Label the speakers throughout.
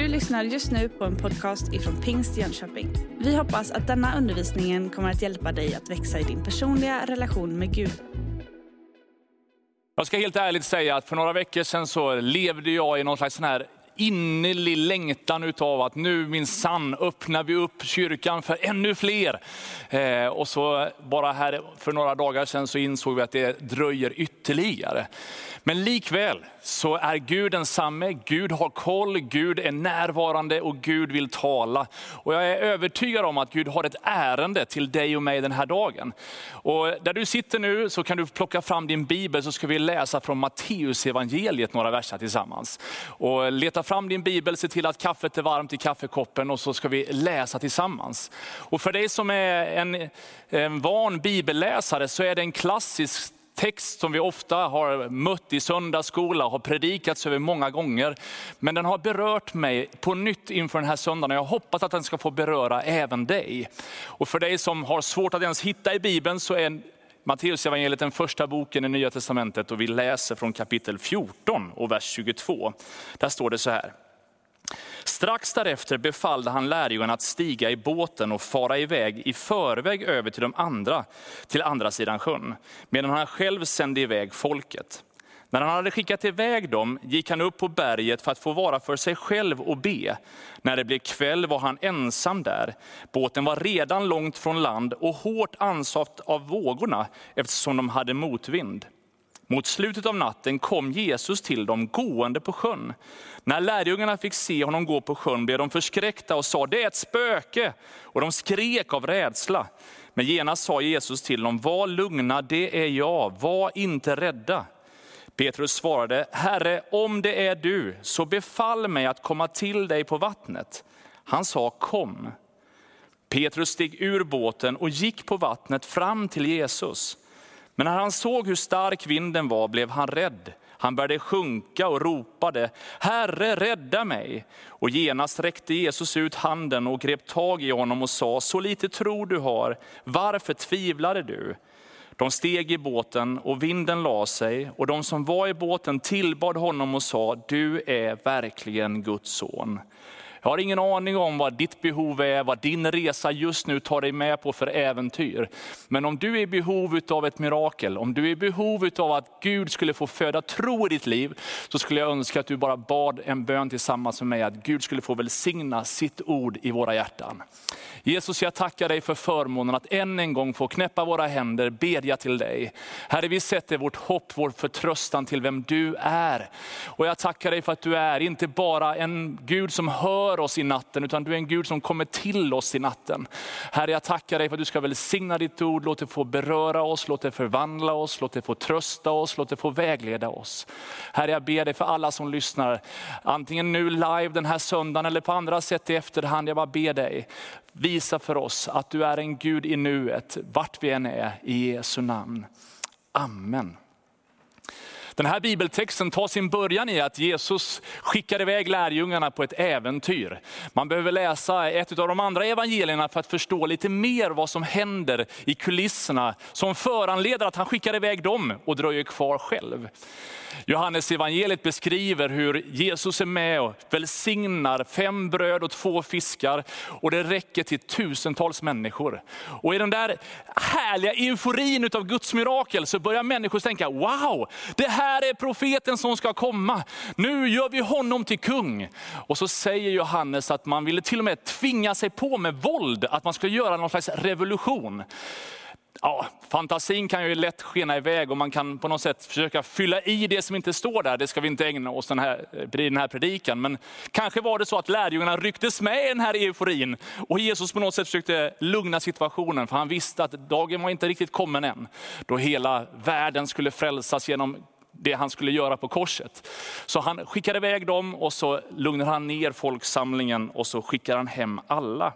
Speaker 1: Du lyssnar just nu på en podcast ifrån Pingst Jönköping. Vi hoppas att denna undervisning kommer att hjälpa dig att växa i din personliga relation med Gud.
Speaker 2: Jag ska helt ärligt säga att för några veckor sedan så levde jag i någon slags sån här innerlig längtan utav att nu min sann öppnar vi upp kyrkan för ännu fler. Eh, och så bara här för några dagar sedan så insåg vi att det dröjer ytterligare. Men likväl så är Gud densamme, Gud har koll, Gud är närvarande och Gud vill tala. Och jag är övertygad om att Gud har ett ärende till dig och mig den här dagen. Och där du sitter nu så kan du plocka fram din bibel så ska vi läsa från Matteus evangeliet några verser tillsammans. Och leta Ta fram din bibel, se till att kaffet är varmt i kaffekoppen och så ska vi läsa tillsammans. Och för dig som är en, en van bibelläsare så är det en klassisk text som vi ofta har mött i söndagsskola har predikats över många gånger. Men den har berört mig på nytt inför den här söndagen och jag hoppas att den ska få beröra även dig. Och för dig som har svårt att ens hitta i Bibeln så är Matteus evangeliet den första boken i Nya Testamentet och vi läser från kapitel 14 och vers 22. Där står det så här. Strax därefter befallde han lärjungarna att stiga i båten och fara iväg i förväg över till de andra, till andra sidan sjön, medan han själv sände iväg folket. När han hade skickat iväg dem gick han upp på berget för att få vara för sig själv och be. När det blev kväll var han ensam där. Båten var redan långt från land och hårt ansatt av vågorna eftersom de hade motvind. Mot slutet av natten kom Jesus till dem gående på sjön. När lärjungarna fick se honom gå på sjön blev de förskräckta och sa, det är ett spöke. Och de skrek av rädsla. Men genast sa Jesus till dem, var lugna, det är jag, var inte rädda. Petrus svarade, Herre, om det är du, så befall mig att komma till dig på vattnet. Han sa, kom. Petrus steg ur båten och gick på vattnet fram till Jesus. Men när han såg hur stark vinden var blev han rädd. Han började sjunka och ropade, Herre rädda mig. Och genast räckte Jesus ut handen och grep tag i honom och sa, så lite tro du har, varför tvivlade du? De steg i båten och vinden la sig och de som var i båten tillbad honom och sa, du är verkligen Guds son. Jag har ingen aning om vad ditt behov är, vad din resa just nu tar dig med på för äventyr. Men om du är i behov av ett mirakel, om du är i behov av att Gud skulle få föda tro i ditt liv, så skulle jag önska att du bara bad en bön tillsammans med mig, att Gud skulle få välsigna sitt ord i våra hjärtan. Jesus, jag tackar dig för förmånen att än en gång få knäppa våra händer, bedja till dig. Herre, vi sätter vårt hopp, vår förtröstan till vem du är. Och jag tackar dig för att du är inte bara en Gud som hör för oss i natten, utan du är en Gud som kommer till oss i natten. Herre, jag tackar dig för att du ska välsigna ditt ord, låt det få beröra oss, låt det förvandla oss, låt det få trösta oss, låt det få vägleda oss. Herre, jag ber dig för alla som lyssnar, antingen nu live den här söndagen eller på andra sätt i efterhand. Jag bara ber dig, visa för oss att du är en Gud i nuet, vart vi än är, i Jesu namn. Amen. Den här bibeltexten tar sin början i att Jesus skickar iväg lärjungarna på ett äventyr. Man behöver läsa ett av de andra evangelierna för att förstå lite mer vad som händer i kulisserna som föranleder att han skickar iväg dem och dröjer kvar själv. Johannes evangeliet beskriver hur Jesus är med och välsignar fem bröd och två fiskar och det räcker till tusentals människor. Och i den där härliga euforin av Guds mirakel så börjar människor tänka, wow, det här här är profeten som ska komma. Nu gör vi honom till kung. Och så säger Johannes att man ville till och med tvinga sig på med våld, att man ska göra någon slags revolution ja, fantasin kan ju lätt skena iväg och man kan på något sätt försöka fylla i det som inte står där. Det ska vi inte ägna oss den här, den här predikan. Men kanske var det så att lärjungarna rycktes med i den här euforin och Jesus på något sätt försökte lugna situationen. För han visste att dagen var inte riktigt kommen än. Då hela världen skulle frälsas genom det han skulle göra på korset. Så han skickar iväg dem och så lugnar han ner folksamlingen och så skickar han hem alla.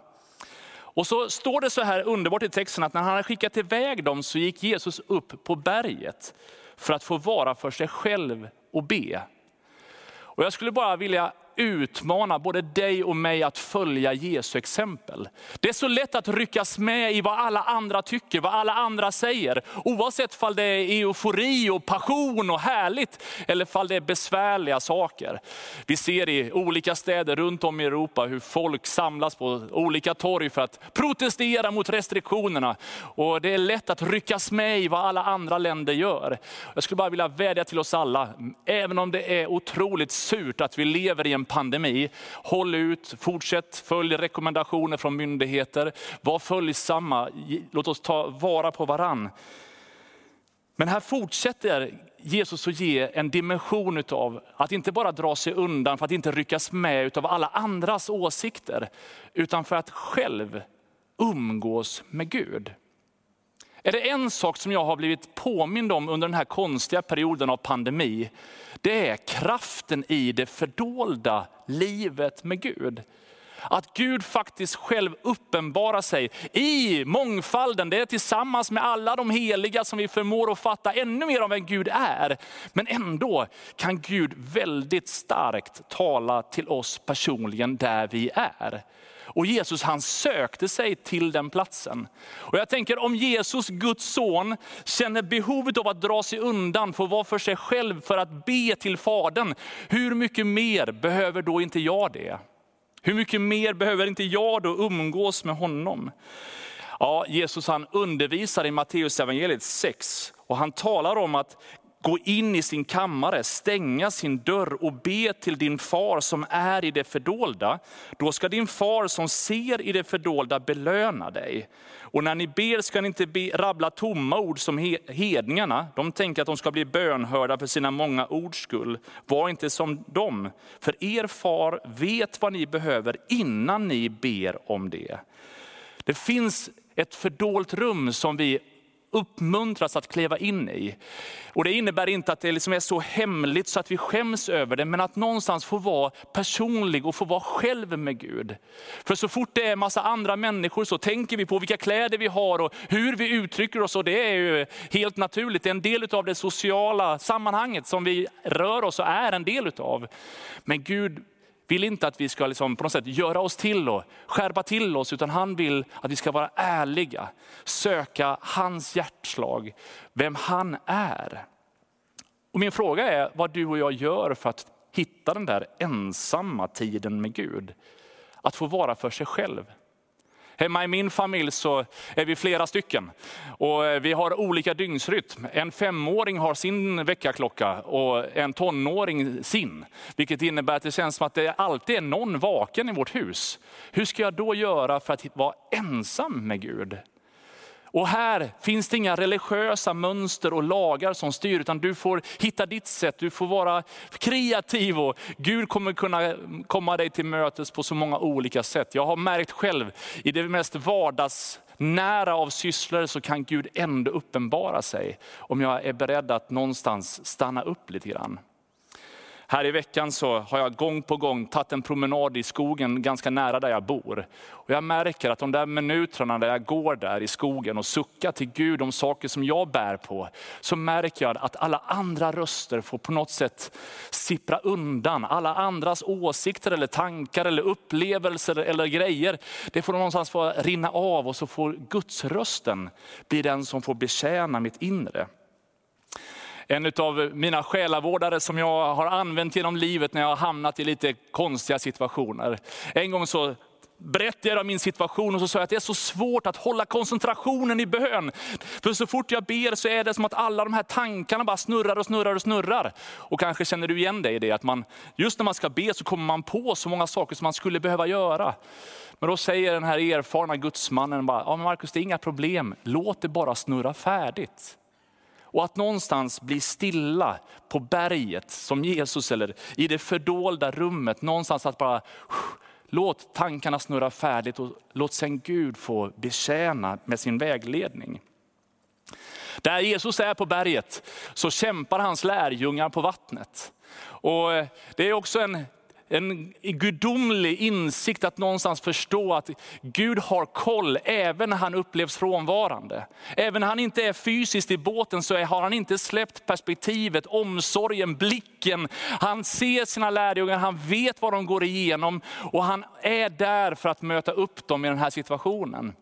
Speaker 2: Och så står det så här underbart i texten att när han hade skickat iväg dem så gick Jesus upp på berget för att få vara för sig själv och be. Och jag skulle bara vilja utmana både dig och mig att följa Jesu exempel. Det är så lätt att ryckas med i vad alla andra tycker, vad alla andra säger. Oavsett om det är eufori och passion och härligt, eller om det är besvärliga saker. Vi ser i olika städer runt om i Europa hur folk samlas på olika torg för att protestera mot restriktionerna. Och Det är lätt att ryckas med i vad alla andra länder gör. Jag skulle bara vilja vädja till oss alla, även om det är otroligt surt att vi lever i en pandemi. Håll ut, fortsätt följ rekommendationer från myndigheter. Var följsamma, låt oss ta vara på varann. Men här fortsätter Jesus att ge en dimension av att inte bara dra sig undan för att inte ryckas med av alla andras åsikter, utan för att själv umgås med Gud. Är det en sak som jag har blivit påmind om under den här konstiga perioden av pandemi, det är kraften i det fördolda livet med Gud. Att Gud faktiskt själv uppenbarar sig i mångfalden. Det är tillsammans med alla de heliga som vi förmår att fatta ännu mer om vem Gud är. Men ändå kan Gud väldigt starkt tala till oss personligen där vi är. Och Jesus han sökte sig till den platsen. Och jag tänker om Jesus, Guds son, känner behovet av att dra sig undan, få vara för sig själv för att be till Fadern. Hur mycket mer behöver då inte jag det? Hur mycket mer behöver inte jag då umgås med honom? Ja, Jesus han undervisar i Matteus evangeliet 6 och han talar om att gå in i sin kammare, stänga sin dörr och be till din far som är i det fördolda. Då ska din far som ser i det fördolda belöna dig. Och när ni ber ska ni inte be, rabbla tomma ord som hedningarna. De tänker att de ska bli bönhörda för sina många ords skull. Var inte som dem, för er far vet vad ni behöver innan ni ber om det. Det finns ett fördolt rum som vi uppmuntras att kliva in i. Och Det innebär inte att det liksom är så hemligt så att vi skäms över det, men att någonstans få vara personlig och få vara själv med Gud. För så fort det är massa andra människor så tänker vi på vilka kläder vi har och hur vi uttrycker oss. Och det är ju helt naturligt, det är en del av det sociala sammanhanget som vi rör oss och är en del av. Men Gud vill inte att vi ska liksom på något sätt göra oss till och skärpa till oss, utan han vill att vi ska vara ärliga, söka hans hjärtslag, vem han är. Och min fråga är vad du och jag gör för att hitta den där ensamma tiden med Gud. Att få vara för sig själv. Hemma i min familj så är vi flera stycken och eh, vi har olika dygnsrytm. En femåring har sin väckarklocka och en tonåring sin. Vilket innebär att det känns som att det alltid är någon vaken i vårt hus. Hur ska jag då göra för att vara ensam med Gud? Och här finns det inga religiösa mönster och lagar som styr, utan du får hitta ditt sätt, du får vara kreativ och Gud kommer kunna komma dig till mötes på så många olika sätt. Jag har märkt själv, i det mest vardagsnära av sysslor så kan Gud ändå uppenbara sig, om jag är beredd att någonstans stanna upp lite grann. Här i veckan så har jag gång på gång tagit en promenad i skogen ganska nära där jag bor. Och jag märker att de där minuterna där jag går där i skogen och suckar till Gud om saker som jag bär på, så märker jag att alla andra röster får på något sätt sippra undan. Alla andras åsikter eller tankar eller upplevelser eller grejer, det får någonstans få rinna av och så får Guds rösten bli den som får betjäna mitt inre. En av mina själavårdare som jag har använt genom livet när jag har hamnat i lite konstiga situationer. En gång så berättade jag om min situation och så sa jag att det är så svårt att hålla koncentrationen i bön. För så fort jag ber så är det som att alla de här tankarna bara snurrar och snurrar och snurrar. Och kanske känner du igen dig i det, att man, just när man ska be så kommer man på så många saker som man skulle behöva göra. Men då säger den här erfarna gudsmannen bara, ja men Markus det är inga problem, låt det bara snurra färdigt. Och att någonstans bli stilla på berget som Jesus, eller i det fördolda rummet. Någonstans att bara låt tankarna snurra färdigt och låt sen Gud få betjäna med sin vägledning. Där Jesus är på berget så kämpar hans lärjungar på vattnet. Och det är också en en gudomlig insikt att någonstans förstå att Gud har koll även när han upplevs frånvarande. Även när han inte är fysiskt i båten så har han inte släppt perspektivet, omsorgen, blicken. Han ser sina lärjungar, han vet vad de går igenom och han är där för att möta upp dem i den här situationen.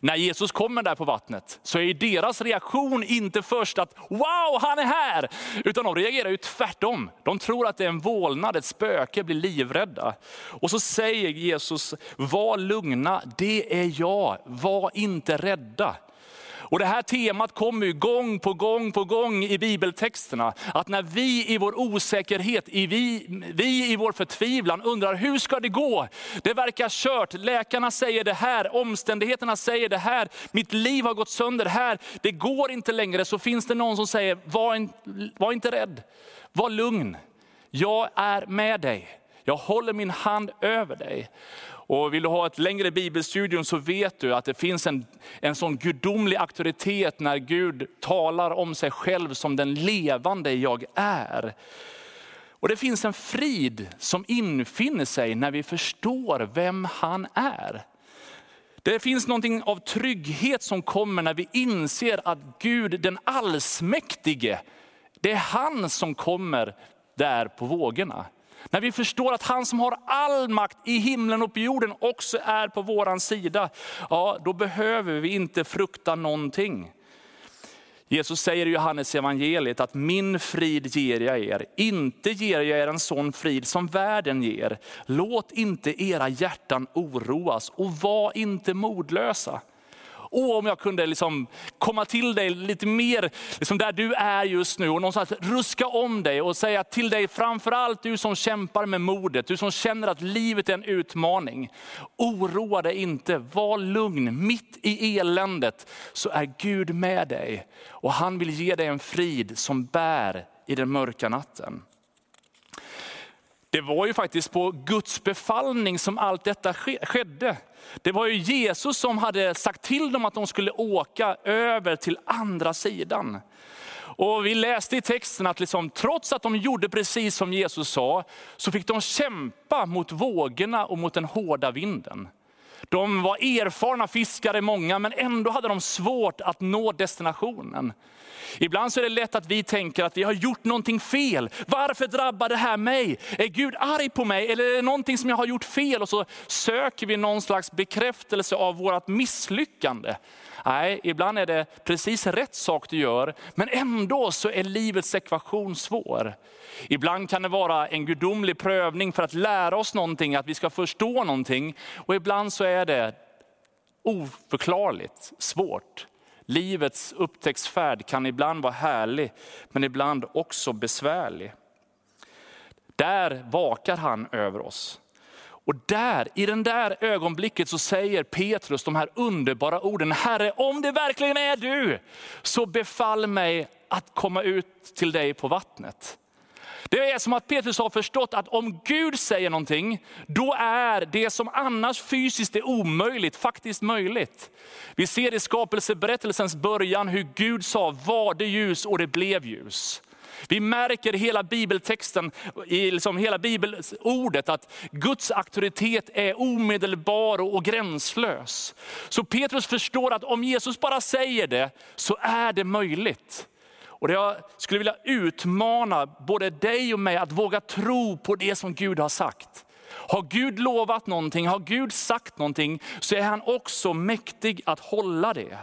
Speaker 2: När Jesus kommer där på vattnet så är deras reaktion inte först att wow, han är här. Utan de reagerar ju tvärtom. De tror att det är en vålnad, ett spöke, blir livrädda. Och så säger Jesus, var lugna, det är jag, var inte rädda. Och Det här temat kommer ju gång på gång på gång i bibeltexterna. Att när vi i vår osäkerhet, i vi, vi i vår förtvivlan undrar hur ska det gå? Det verkar kört, läkarna säger det här, omständigheterna säger det här, mitt liv har gått sönder här, det går inte längre. Så finns det någon som säger, var, in, var inte rädd, var lugn. Jag är med dig, jag håller min hand över dig. Och vill du ha ett längre bibelstudium så vet du att det finns en, en sån gudomlig auktoritet när Gud talar om sig själv som den levande jag är. Och det finns en frid som infinner sig när vi förstår vem han är. Det finns någonting av trygghet som kommer när vi inser att Gud den allsmäktige, det är han som kommer där på vågorna. När vi förstår att han som har all makt i himlen och på jorden också är på våran sida, ja då behöver vi inte frukta någonting. Jesus säger i Johannes evangeliet att min frid ger jag er, inte ger jag er en sån frid som världen ger. Låt inte era hjärtan oroas och var inte modlösa. Åh, om jag kunde liksom komma till dig lite mer liksom där du är just nu och någonstans ruska om dig och säga till dig, framförallt du som kämpar med modet, du som känner att livet är en utmaning. Oroa dig inte, var lugn. Mitt i eländet så är Gud med dig. Och han vill ge dig en frid som bär i den mörka natten. Det var ju faktiskt på Guds befallning som allt detta skedde. Det var ju Jesus som hade sagt till dem att de skulle åka över till andra sidan. Och Vi läste i texten att liksom, trots att de gjorde precis som Jesus sa, så fick de kämpa mot vågorna och mot den hårda vinden. De var erfarna fiskare många, men ändå hade de svårt att nå destinationen. Ibland så är det lätt att vi tänker att vi har gjort någonting fel. Varför drabbar det här mig? Är Gud arg på mig eller är det någonting som jag har gjort fel? Och så söker vi någon slags bekräftelse av vårt misslyckande. Nej, ibland är det precis rätt sak du gör, men ändå så är livets ekvation svår. Ibland kan det vara en gudomlig prövning för att lära oss någonting, att vi ska förstå någonting. Och ibland så är det oförklarligt svårt. Livets upptäcktsfärd kan ibland vara härlig, men ibland också besvärlig. Där vakar han över oss. Och där, i den där ögonblicket så säger Petrus de här underbara orden, Herre om det verkligen är du, så befall mig att komma ut till dig på vattnet. Det är som att Petrus har förstått att om Gud säger någonting, då är det som annars fysiskt är omöjligt faktiskt möjligt. Vi ser i skapelseberättelsens början hur Gud sa, var det ljus och det blev ljus. Vi märker hela bibeltexten, i liksom hela bibelordet, att Guds auktoritet är omedelbar och gränslös. Så Petrus förstår att om Jesus bara säger det, så är det möjligt. Och jag skulle vilja utmana både dig och mig att våga tro på det som Gud har sagt. Har Gud lovat någonting, har Gud sagt någonting, så är han också mäktig att hålla det.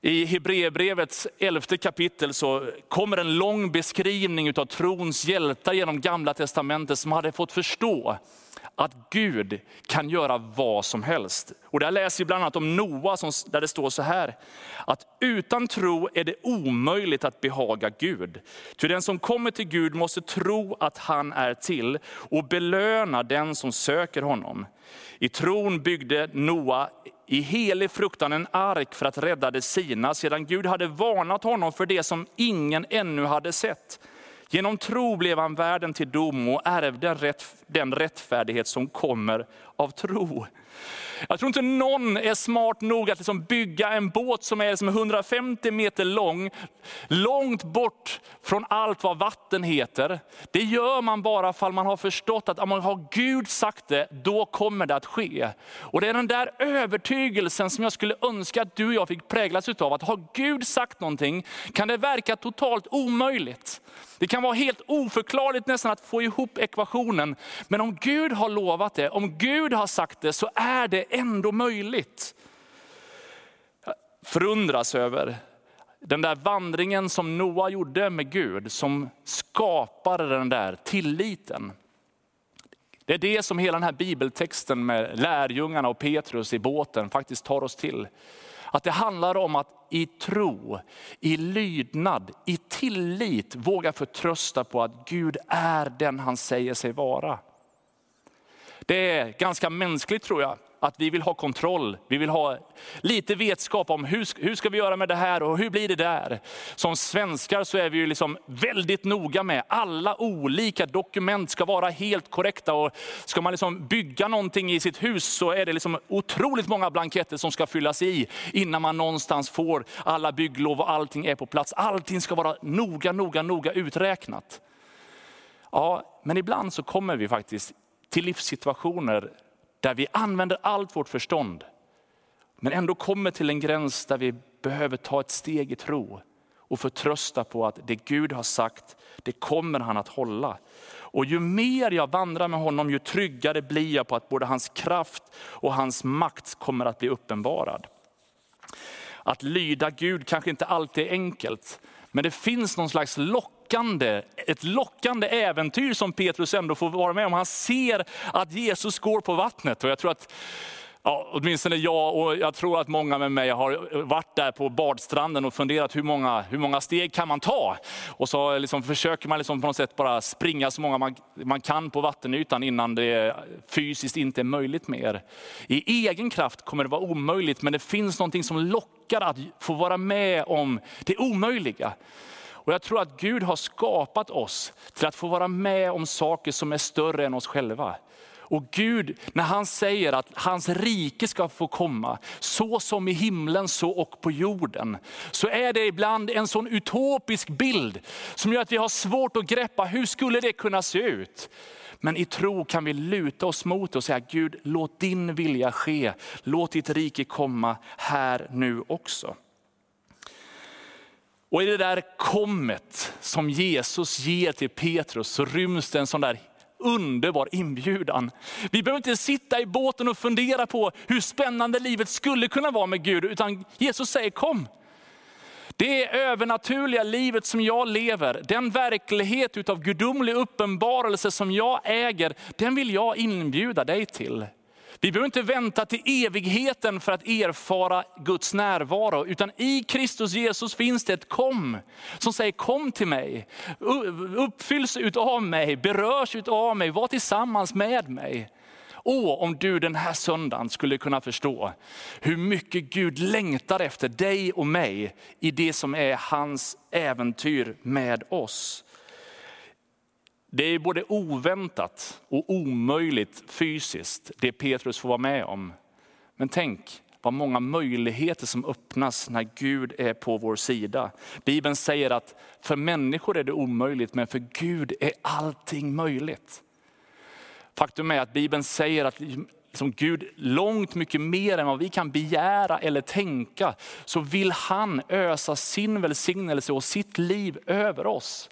Speaker 2: I Hebreerbrevets elfte kapitel så kommer en lång beskrivning av trons hjältar genom gamla testamentet som hade fått förstå att Gud kan göra vad som helst. Och där läser vi bland annat om Noa där det står så här, att utan tro är det omöjligt att behaga Gud. Ty den som kommer till Gud måste tro att han är till och belöna den som söker honom. I tron byggde Noa i helig fruktan en ark för att rädda det sina, sedan Gud hade varnat honom för det som ingen ännu hade sett. Genom tro blev han värden till dom och ärvde den rättfärdighet som kommer av tro. Jag tror inte någon är smart nog att liksom bygga en båt som är liksom 150 meter lång, långt bort från allt vad vatten heter. Det gör man bara om man har förstått att om man har Gud sagt det, då kommer det att ske. Och Det är den där övertygelsen som jag skulle önska att du och jag fick präglas av. Att har Gud sagt någonting kan det verka totalt omöjligt. Det kan vara helt oförklarligt nästan att få ihop ekvationen. Men om Gud har lovat det, om Gud har sagt det, så är det ändå möjligt. Jag förundras över den där vandringen som Noa gjorde med Gud, som skapade den där tilliten. Det är det som hela den här bibeltexten med lärjungarna och Petrus i båten faktiskt tar oss till. Att det handlar om att i tro, i lydnad, i tillit våga förtrösta på att Gud är den han säger sig vara. Det är ganska mänskligt tror jag att vi vill ha kontroll. Vi vill ha lite vetskap om hur, hur ska vi göra med det här och hur blir det där. Som svenskar så är vi ju liksom väldigt noga med alla olika dokument ska vara helt korrekta. Och ska man liksom bygga någonting i sitt hus så är det liksom otroligt många blanketter som ska fyllas i innan man någonstans får alla bygglov och allting är på plats. Allting ska vara noga, noga, noga uträknat. Ja, men ibland så kommer vi faktiskt till livssituationer där vi använder allt vårt förstånd, men ändå kommer till en gräns där vi behöver ta ett steg i tro och förtrösta på att det Gud har sagt, det kommer han att hålla. Och ju mer jag vandrar med honom, ju tryggare blir jag på att både hans kraft och hans makt kommer att bli uppenbarad. Att lyda Gud kanske inte alltid är enkelt, men det finns någon slags lockande, ett lockande äventyr som Petrus ändå får vara med om. Han ser att Jesus går på vattnet. Och jag tror att Ja, åtminstone jag och jag tror att många med mig har varit där på badstranden och funderat hur många, hur många steg kan man ta? Och så liksom försöker man liksom på något sätt bara springa så många man, man kan på vattenytan innan det fysiskt inte är möjligt mer. I egen kraft kommer det vara omöjligt, men det finns någonting som lockar att få vara med om det omöjliga. Och jag tror att Gud har skapat oss till att få vara med om saker som är större än oss själva. Och Gud, när han säger att hans rike ska få komma, så som i himlen så och på jorden. Så är det ibland en sån utopisk bild som gör att vi har svårt att greppa, hur skulle det kunna se ut? Men i tro kan vi luta oss mot och säga, Gud låt din vilja ske. Låt ditt rike komma här nu också. Och i det där kommet som Jesus ger till Petrus så ryms det en sån där underbar inbjudan. Vi behöver inte sitta i båten och fundera på hur spännande livet skulle kunna vara med Gud, utan Jesus säger kom. Det övernaturliga livet som jag lever, den verklighet av gudomlig uppenbarelse som jag äger, den vill jag inbjuda dig till. Vi behöver inte vänta till evigheten för att erfara Guds närvaro, utan i Kristus Jesus finns det ett kom som säger kom till mig, uppfylls av mig, berörs av mig, var tillsammans med mig. Åh, om du den här söndagen skulle kunna förstå hur mycket Gud längtar efter dig och mig i det som är hans äventyr med oss. Det är både oväntat och omöjligt fysiskt, det Petrus får vara med om. Men tänk vad många möjligheter som öppnas när Gud är på vår sida. Bibeln säger att för människor är det omöjligt, men för Gud är allting möjligt. Faktum är att Bibeln säger att som Gud långt mycket mer än vad vi kan begära eller tänka, så vill han ösa sin välsignelse och sitt liv över oss.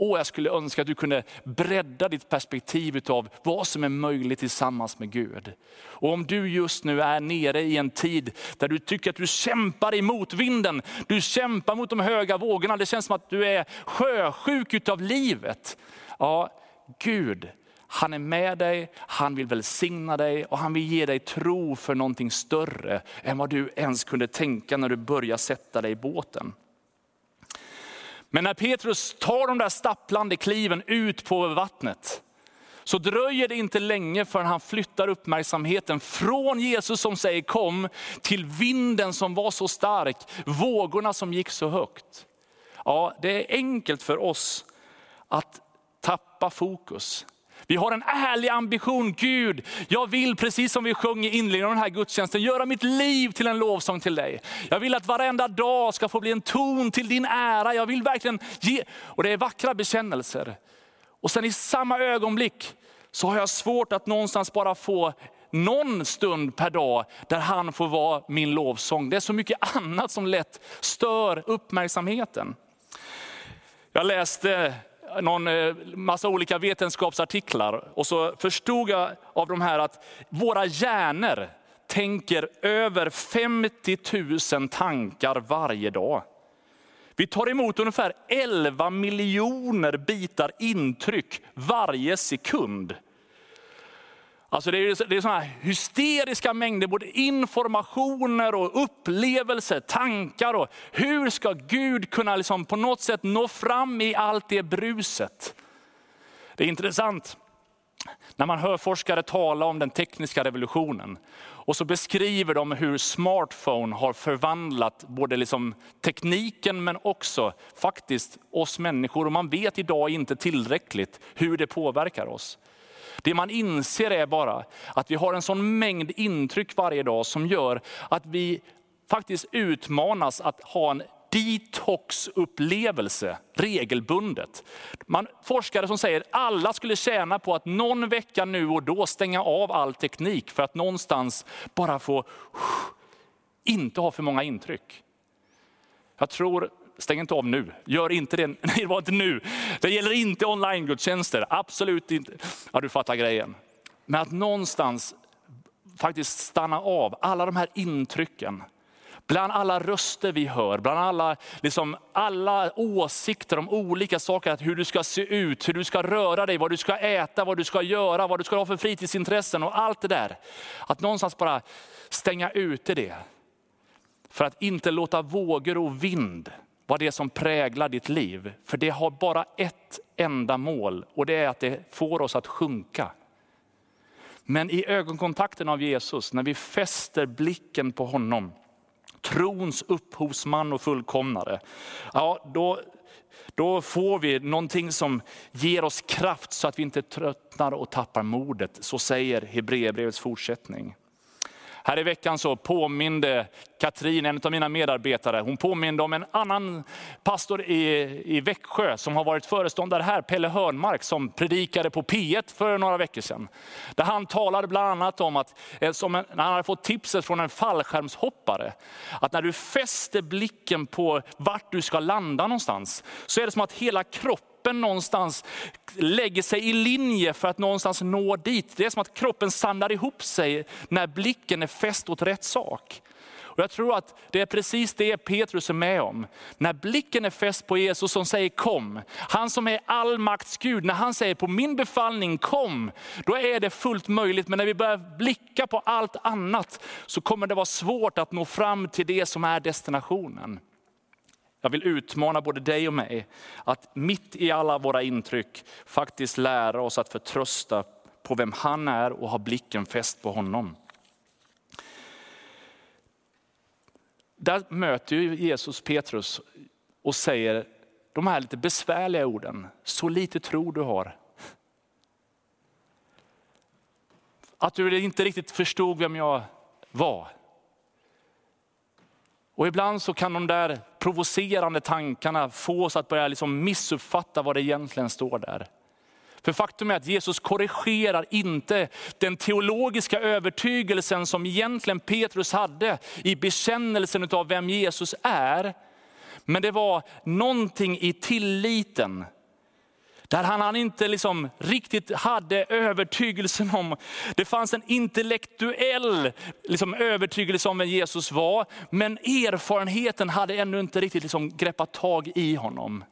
Speaker 2: Och jag skulle önska att du kunde bredda ditt perspektiv av vad som är möjligt tillsammans med Gud. Och om du just nu är nere i en tid där du tycker att du kämpar emot vinden, du kämpar mot de höga vågorna, det känns som att du är sjösjuk av livet. Ja, Gud, han är med dig, han vill välsigna dig och han vill ge dig tro för någonting större än vad du ens kunde tänka när du började sätta dig i båten. Men när Petrus tar de där stapplande kliven ut på vattnet, så dröjer det inte länge förrän han flyttar uppmärksamheten från Jesus som säger kom, till vinden som var så stark, vågorna som gick så högt. Ja, det är enkelt för oss att tappa fokus. Vi har en ärlig ambition. Gud, jag vill precis som vi sjöng i inledningen av den här gudstjänsten, göra mitt liv till en lovsång till dig. Jag vill att varenda dag ska få bli en ton till din ära. Jag vill verkligen ge, och det är vackra bekännelser. Och sen i samma ögonblick så har jag svårt att någonstans bara få någon stund per dag där han får vara min lovsång. Det är så mycket annat som lätt stör uppmärksamheten. Jag läste någon eh, massa olika vetenskapsartiklar och så förstod jag av de här att våra hjärnor tänker över 50 000 tankar varje dag. Vi tar emot ungefär 11 miljoner bitar intryck varje sekund. Alltså det är, det är såna hysteriska mängder, både informationer och upplevelser, tankar. Och hur ska Gud kunna liksom på något sätt nå fram i allt det bruset? Det är intressant när man hör forskare tala om den tekniska revolutionen. Och så beskriver de hur smartphone har förvandlat både liksom tekniken men också faktiskt oss människor. Och man vet idag inte tillräckligt hur det påverkar oss. Det man inser är bara att vi har en sån mängd intryck varje dag som gör att vi faktiskt utmanas att ha en detox-upplevelse regelbundet. Man, forskare som säger att alla skulle tjäna på att någon vecka nu och då stänga av all teknik för att någonstans bara få inte ha för många intryck. Jag tror Stäng inte av nu. Gör inte det. Nej, det var inte nu. Det gäller inte online-gudstjänster. Absolut inte. Ja, du fattar grejen. Men att någonstans faktiskt stanna av alla de här intrycken. Bland alla röster vi hör, bland alla, liksom, alla åsikter om olika saker, hur du ska se ut, hur du ska röra dig, vad du ska äta, vad du ska göra, vad du ska ha för fritidsintressen och allt det där. Att någonstans bara stänga ute det. För att inte låta vågor och vind vad det är som präglar ditt liv. För det har bara ett enda mål och det är att det får oss att sjunka. Men i ögonkontakten av Jesus, när vi fäster blicken på honom, trons upphovsman och fullkomnare, ja, då, då får vi någonting som ger oss kraft så att vi inte tröttnar och tappar modet. Så säger Hebreerbrevets fortsättning. Här i veckan så påminde Katrin, en av mina medarbetare, hon påminde om en annan pastor i, i Växjö som har varit föreståndare här, Pelle Hörnmark, som predikade på P1 för några veckor sedan. Där han talade bland annat om att, eh, som en, när han hade fått tipset från en fallskärmshoppare, att när du fäster blicken på vart du ska landa någonstans, så är det som att hela kroppen kroppen någonstans lägger sig i linje för att någonstans nå dit. Det är som att kroppen samlar ihop sig när blicken är fäst åt rätt sak. Och jag tror att det är precis det Petrus är med om. När blicken är fäst på Jesus som säger kom, han som är allmakts Gud, när han säger på min befallning kom, då är det fullt möjligt. Men när vi börjar blicka på allt annat så kommer det vara svårt att nå fram till det som är destinationen. Jag vill utmana både dig och mig att mitt i alla våra intryck faktiskt lära oss att förtrösta på vem han är och ha blicken fäst på honom. Där möter Jesus Petrus och säger de här lite besvärliga orden. Så lite tro du har. Att du inte riktigt förstod vem jag var. Och ibland så kan de där provocerande tankarna få oss att börja liksom missuppfatta vad det egentligen står där. För faktum är att Jesus korrigerar inte den teologiska övertygelsen som egentligen Petrus hade i bekännelsen av vem Jesus är. Men det var någonting i tilliten där han, han inte liksom riktigt hade övertygelsen om, det fanns en intellektuell liksom övertygelse om vem Jesus var, men erfarenheten hade ännu inte riktigt liksom greppat tag i honom.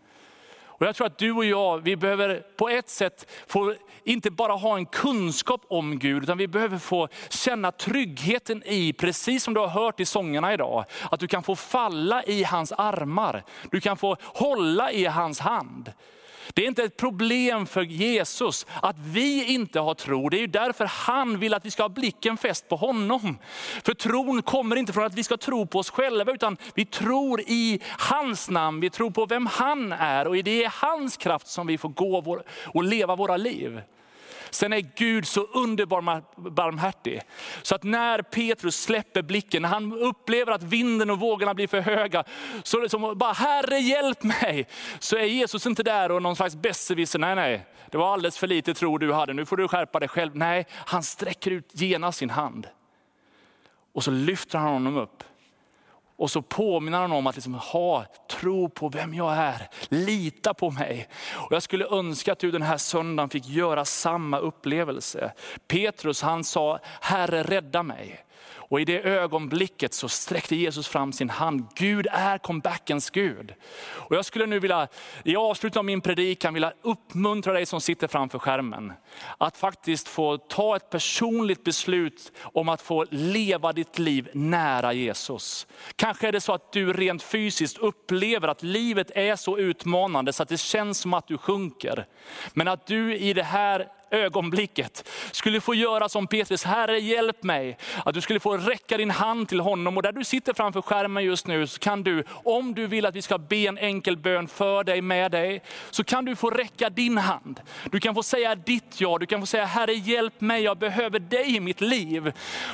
Speaker 2: Och jag tror att du och jag, vi behöver på ett sätt få, inte bara ha en kunskap om Gud, utan vi behöver få känna tryggheten i, precis som du har hört i sångerna idag, att du kan få falla i hans armar. Du kan få hålla i hans hand. Det är inte ett problem för Jesus att vi inte har tro. Det är ju därför han vill att vi ska ha blicken fäst på honom. För tron kommer inte från att vi ska tro på oss själva, utan vi tror i hans namn. Vi tror på vem han är och det är hans kraft som vi får gå och leva våra liv. Sen är Gud så underbar barmhärtig. Så att när Petrus släpper blicken, när han upplever att vinden och vågorna blir för höga, så liksom bara Herre hjälp mig. Så är Jesus inte där och någon slags besserwisser, nej nej, det var alldeles för lite tro du hade, nu får du skärpa dig själv. Nej, han sträcker ut genast sin hand. Och så lyfter han honom upp. Och så påminner han om att liksom ha tro på vem jag är. Lita på mig. Och jag skulle önska att du den här söndagen fick göra samma upplevelse. Petrus han sa, Herre rädda mig. Och i det ögonblicket så sträckte Jesus fram sin hand. Gud är comebackens Gud. Och jag skulle nu vilja, i avslutet av min predikan, vilja uppmuntra dig som sitter framför skärmen. Att faktiskt få ta ett personligt beslut om att få leva ditt liv nära Jesus. Kanske är det så att du rent fysiskt upplever att livet är så utmanande så att det känns som att du sjunker. Men att du i det här ögonblicket skulle få göra som Petrus, Herre hjälp mig. Att du skulle få räcka din hand till honom och där du sitter framför skärmen just nu så kan du, om du vill att vi ska be en enkel bön för dig, med dig, så kan du få räcka din hand. Du kan få säga ditt ja, du kan få säga Herre hjälp mig, jag behöver dig i mitt liv.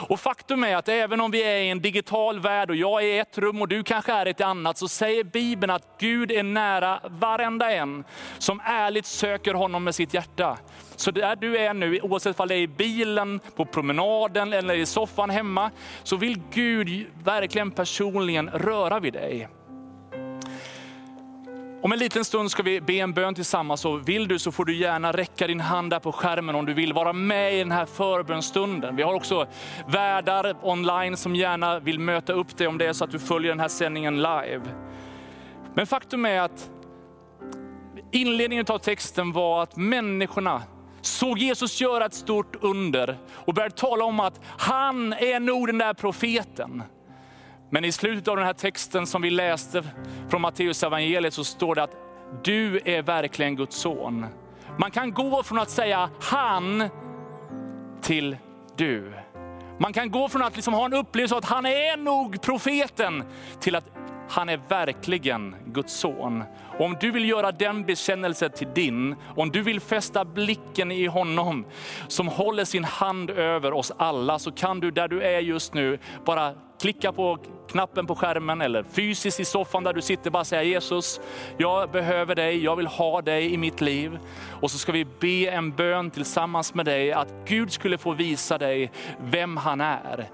Speaker 2: Och faktum är att även om vi är i en digital värld och jag är i ett rum och du kanske är i ett annat, så säger Bibeln att Gud är nära varenda en som ärligt söker honom med sitt hjärta. Så där du är nu, oavsett om det är i bilen, på promenaden eller i soffan hemma, så vill Gud verkligen personligen röra vid dig. Om en liten stund ska vi be en bön tillsammans och vill du så får du gärna räcka din hand där på skärmen om du vill vara med i den här förbönstunden. Vi har också värdar online som gärna vill möta upp dig om det är så att du följer den här sändningen live. Men faktum är att inledningen av texten var att människorna såg Jesus göra ett stort under och började tala om att han är nog den där profeten. Men i slutet av den här texten som vi läste från Matteus evangeliet så står det att du är verkligen Guds son. Man kan gå från att säga han till du. Man kan gå från att liksom ha en upplevelse av att han är nog profeten till att han är verkligen Guds son. Och om du vill göra den bekännelsen till din, om du vill fästa blicken i honom som håller sin hand över oss alla, så kan du där du är just nu bara klicka på knappen på skärmen eller fysiskt i soffan där du sitter, bara säga Jesus, jag behöver dig, jag vill ha dig i mitt liv. Och så ska vi be en bön tillsammans med dig att Gud skulle få visa dig vem han är.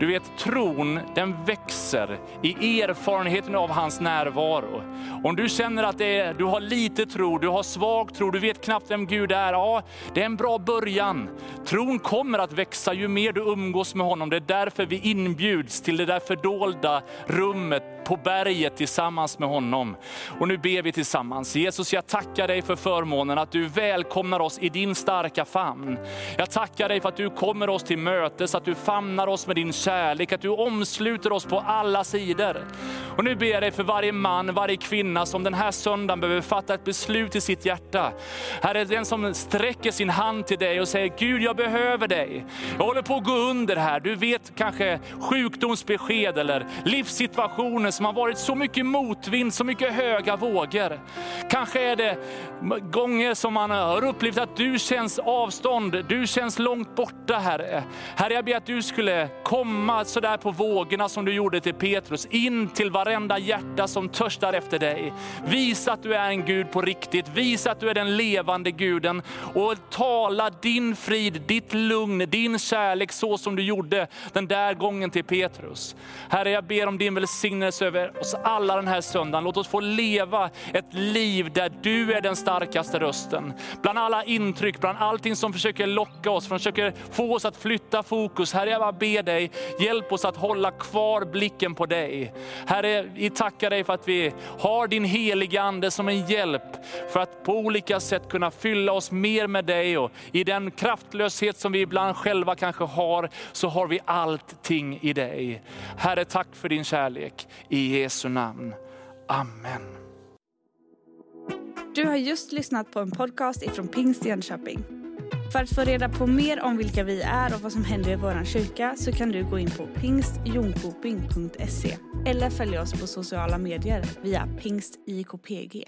Speaker 2: Du vet, tron den växer i erfarenheten av hans närvaro. Om du känner att är, du har lite tro, du har svag tro, du vet knappt vem Gud är. Ja, det är en bra början. Tron kommer att växa ju mer du umgås med honom. Det är därför vi inbjuds till det där fördolda rummet på berget tillsammans med honom. Och nu ber vi tillsammans. Jesus, jag tackar dig för förmånen att du välkomnar oss i din starka famn. Jag tackar dig för att du kommer oss till mötes, att du famnar oss med din kärlek, att du omsluter oss på alla sidor. Och nu ber jag dig för varje man, varje kvinna som den här söndagen behöver fatta ett beslut i sitt hjärta. Herre, den som sträcker sin hand till dig och säger, Gud jag behöver dig. Jag håller på att gå under här. Du vet kanske sjukdomsbesked eller livssituationer som har varit så mycket motvind, så mycket höga vågor. Kanske är det gånger som man har upplevt att du känns avstånd, du känns långt borta Herre. Herre jag ber att du skulle komma sådär på vågorna som du gjorde till Petrus, in till varenda hjärta som törstar efter dig. Visa att du är en Gud på riktigt, visa att du är den levande guden och tala din frid, ditt lugn, din kärlek så som du gjorde den där gången till Petrus. Herre jag ber om din välsignelse över oss alla den här söndagen. Låt oss få leva ett liv där du är den starkaste rösten. Bland alla intryck, bland allting som försöker locka oss, som försöker få oss att flytta fokus. Herre, jag bara ber dig, hjälp oss att hålla kvar blicken på dig. Herre, vi tackar dig för att vi har din heliga Ande som en hjälp för att på olika sätt kunna fylla oss mer med dig och i den kraftlöshet som vi ibland själva kanske har, så har vi allting i dig. Herre, tack för din kärlek. I Jesu namn. Amen.
Speaker 1: Du har just lyssnat på en podcast ifrån Pingst Jönköping. För att få reda på mer om vilka vi är och vad som händer i vår kyrka så kan du gå in på pingstjonkoping.se eller följa oss på sociala medier via pingstjkpg.